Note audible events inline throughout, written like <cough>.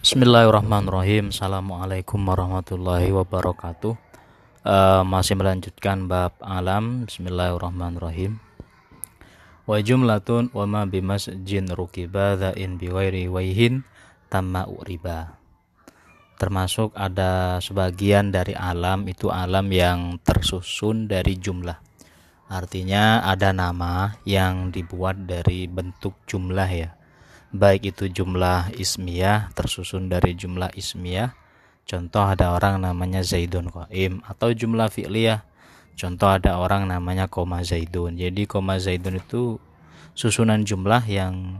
Bismillahirrahmanirrahim. Assalamualaikum warahmatullahi wabarakatuh. Uh, Masih melanjutkan bab alam. Bismillahirrahmanirrahim. Wa jumlatun wa ma bimasjin rukiba Dha'in biwairi waihin Tamma uriba. Termasuk ada sebagian dari alam Itu alam yang tersusun dari jumlah. Artinya ada nama yang dibuat dari bentuk jumlah ya baik itu jumlah ismiyah tersusun dari jumlah ismiyah. Contoh ada orang namanya Zaidun Qaim atau jumlah fi'liyah. Contoh ada orang namanya koma Zaidun. Jadi koma Zaidun itu susunan jumlah yang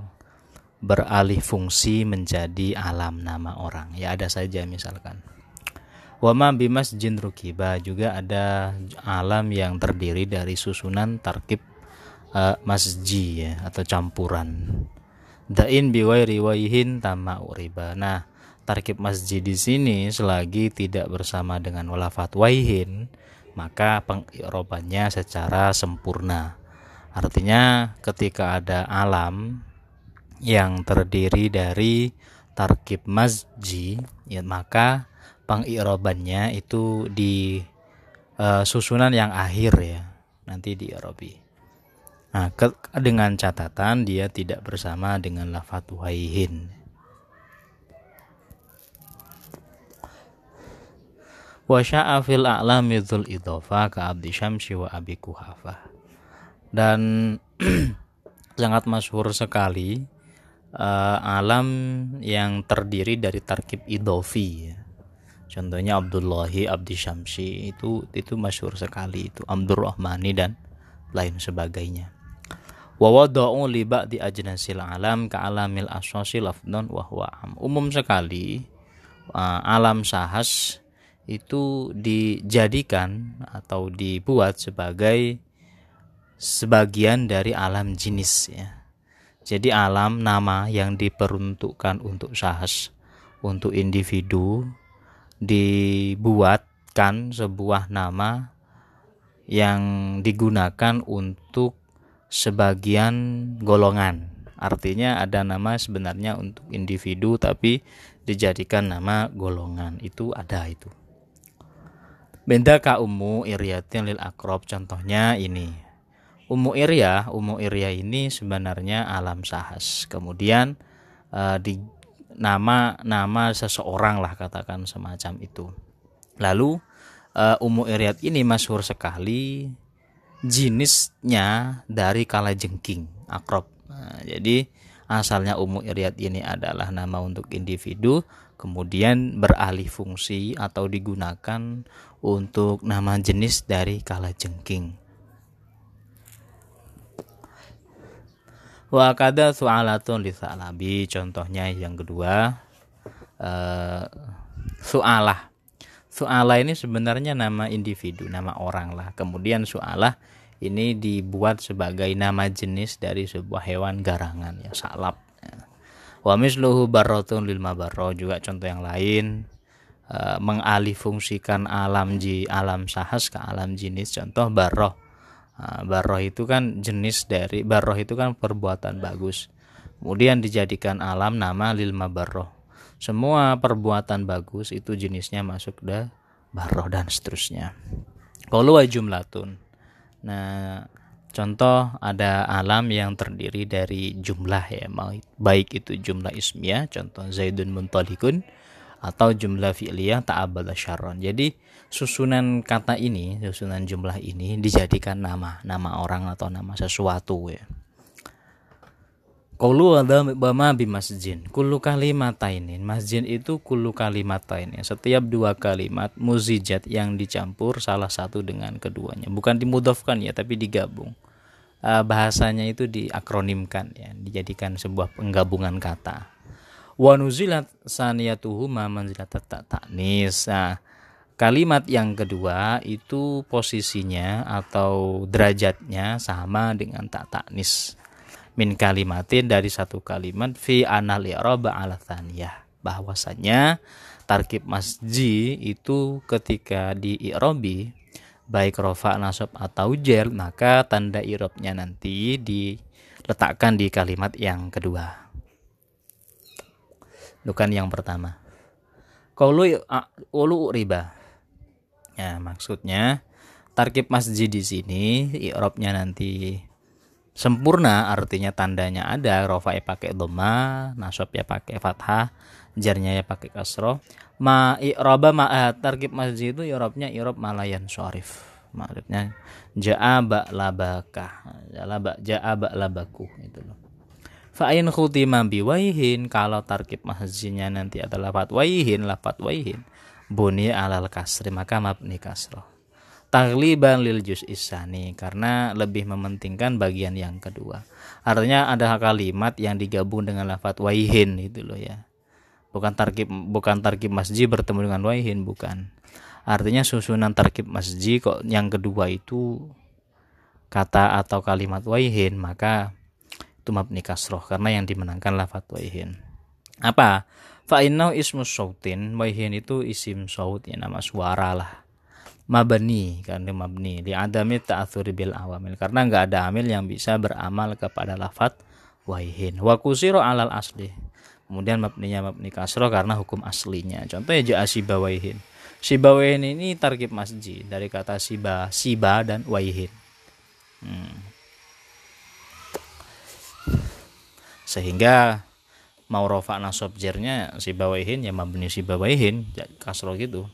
beralih fungsi menjadi alam nama orang. Ya ada saja misalkan. Wama bimas jin rukiba juga ada alam yang terdiri dari susunan tarkib uh, masji ya atau campuran Dain biwai riwayihin tama uriba. Nah, tarkib masjid di sini selagi tidak bersama dengan walafat waihin, maka pengirobannya secara sempurna. Artinya ketika ada alam yang terdiri dari tarkib masjid, ya maka pengirobannya itu di uh, susunan yang akhir ya, nanti di Erobi. Nah, ke, dengan catatan dia tidak bersama dengan lafat waihin. Wa sya'a fil a'lami dzul idhofa ka abdi syamsi wa abi kuhafa. Dan <clears throat> sangat masyhur sekali uh, alam yang terdiri dari tarkib idofi ya. Contohnya Abdullahi Abdi Syamsi itu itu masyhur sekali itu Abdurrahmani dan lain sebagainya wa wada'u li ba'di ajnasil alam ka alamil aswasi lafdun wa huwa am. Umum sekali uh, alam sahas itu dijadikan atau dibuat sebagai sebagian dari alam jenis ya. Jadi alam nama yang diperuntukkan untuk sahas untuk individu dibuatkan sebuah nama yang digunakan untuk sebagian golongan. Artinya ada nama sebenarnya untuk individu tapi dijadikan nama golongan. Itu ada itu. Benda ka umu iriatin lil akrob contohnya ini. Umu iria, umu iria ini sebenarnya alam sahas. Kemudian uh, di nama nama seseorang lah katakan semacam itu. Lalu uh, umu iriat ini masyhur sekali jenisnya dari kala jengking akrob. Nah, jadi asalnya umum iriat ini adalah nama untuk individu, kemudian beralih fungsi atau digunakan untuk nama jenis dari kala jengking. Wa kada su'alatun li contohnya yang kedua uh, su'alah Su'ala ini sebenarnya nama individu, nama orang lah. Kemudian su'alah ini dibuat sebagai nama jenis dari sebuah hewan garangan ya salap. Wa misluhu barrotun lil mabarro juga contoh yang lain uh, mengalih fungsikan alam ji alam sahas ke alam jenis contoh barroh. Uh, barroh itu kan jenis dari barroh itu kan perbuatan bagus. Kemudian dijadikan alam nama lil mabarroh semua perbuatan bagus itu jenisnya masuk dah baroh dan seterusnya. Kalau jumlatun. Nah, contoh ada alam yang terdiri dari jumlah ya, baik itu jumlah ismiyah, contoh Zaidun muntalikun atau jumlah fi'liyah ta'abbala syarron. Jadi susunan kata ini, susunan jumlah ini dijadikan nama, nama orang atau nama sesuatu ya. Kulu ada bama bi masjid. Kulu kalimatain. Masjid itu kulu kalimatain. Setiap dua kalimat muzijat yang dicampur salah satu dengan keduanya. Bukan dimudofkan ya, tapi digabung. Uh, bahasanya itu diakronimkan ya, dijadikan sebuah penggabungan kata. Wa nuzilat saniyatuhuma manzilat ta'nis. Nah, kalimat yang kedua itu posisinya atau derajatnya sama dengan tak taknis min kalimatin dari satu kalimat fi anal i'rab ala thaniyah. Bahwasanya tarkib masji itu ketika di i'robi baik rofa nasab atau jer maka tanda i'robnya nanti diletakkan di kalimat yang kedua. Bukan yang pertama. Kaulu ulu riba. Ya, maksudnya tarkib masjid di sini i'rabnya nanti sempurna artinya tandanya ada. Rofa ya pakai doma nasab ya pakai fathah jarnya ya pakai kasroh. Ma i'raba ma eh, tarkib masjid itu i'rabnya i'rab malayan syarif maksudnya ja'a ba labaka ja'a ba labaku itu loh. Fa'in khutima biwaihin kalau tarkib mahzinya nanti adalah lafat waihin lafat waihin. Buni alal kasri maka mabni kasroh tagliban lil juz isani karena lebih mementingkan bagian yang kedua. Artinya ada kalimat yang digabung dengan lafat waihin itu loh ya. Bukan tarkib bukan tarkib masjid bertemu dengan waihin bukan. Artinya susunan tarkib masjid kok yang kedua itu kata atau kalimat waihin maka itu mabni kasroh karena yang dimenangkan lafat waihin. Apa? Fa'inau ismu sautin waihin itu isim saut ya nama suara lah mabani karena mabni. Di adami ta'athuri bil awamil. Karena nggak ada amil yang bisa beramal kepada lafat waihin. Wa kusiro alal asli. Kemudian mabninya mabni kasroh karena hukum aslinya. Contohnya ja'a siba waihin. Siba waihin ini tarkib masjid. Dari kata siba siba dan waihin. Hmm. sehingga mau rofa nasab jernya si bawaihin ya mabni si bawaihin kasro gitu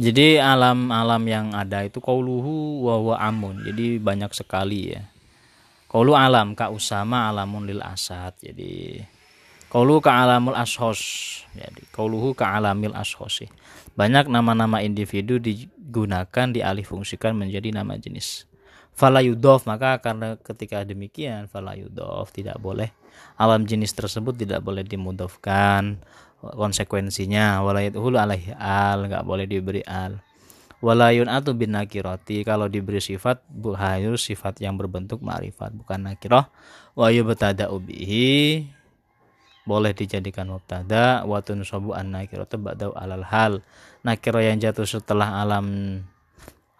jadi alam-alam yang ada itu kauluhu wa wa amun. Jadi banyak sekali ya. Kaulu alam ka usama alamun lil asad. Jadi kaulu ka alamul ashos. Jadi kauluhu ka alamil ashos banyak nama-nama individu digunakan dialih fungsikan menjadi nama jenis fala maka karena ketika demikian fala tidak boleh. Alam jenis tersebut tidak boleh dimudofkan konsekuensinya. Walayatuhul alaihi al nggak boleh diberi al. Walayun atau bin nakiroti kalau diberi sifat harus sifat yang berbentuk ma'rifat bukan nakiroh wa yubtada ubihi boleh dijadikan mubtada. Wa tunsabu an nakiratu ba'da alal hal. Nakiro yang jatuh setelah alam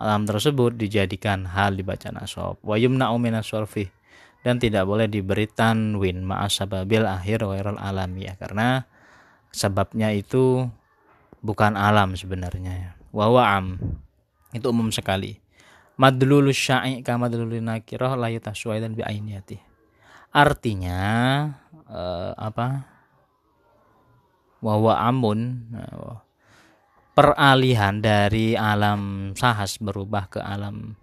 alam tersebut dijadikan hal dibaca nasab wa yumna'u sorfi. Dan tidak boleh diberi tanwin ma'as sababil akhir wairal alami. Ya karena sebabnya itu bukan alam sebenarnya wa am. Itu umum sekali. Madlulus sya'i ka madlulun nakirah la dan bi ainiyati artinya uh, apa? Wa amun. Nah, peralihan dari alam sahas berubah ke alam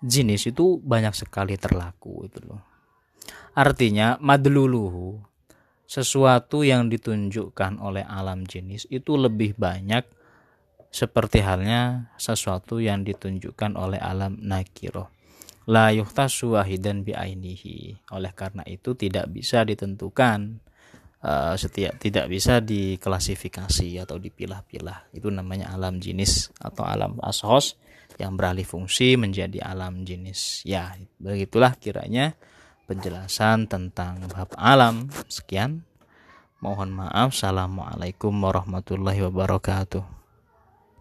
jenis itu banyak sekali terlaku itu loh. Artinya madluluhu sesuatu yang ditunjukkan oleh alam jenis itu lebih banyak seperti halnya sesuatu yang ditunjukkan oleh alam nakiroh la yuhtasu wahidan bi'ainihi oleh karena itu tidak bisa ditentukan uh, setiap tidak bisa diklasifikasi atau dipilah-pilah. Itu namanya alam jenis atau alam ashos yang beralih fungsi menjadi alam jenis. Ya begitulah kiranya penjelasan tentang bab alam. Sekian. Mohon maaf. Assalamualaikum warahmatullahi wabarakatuh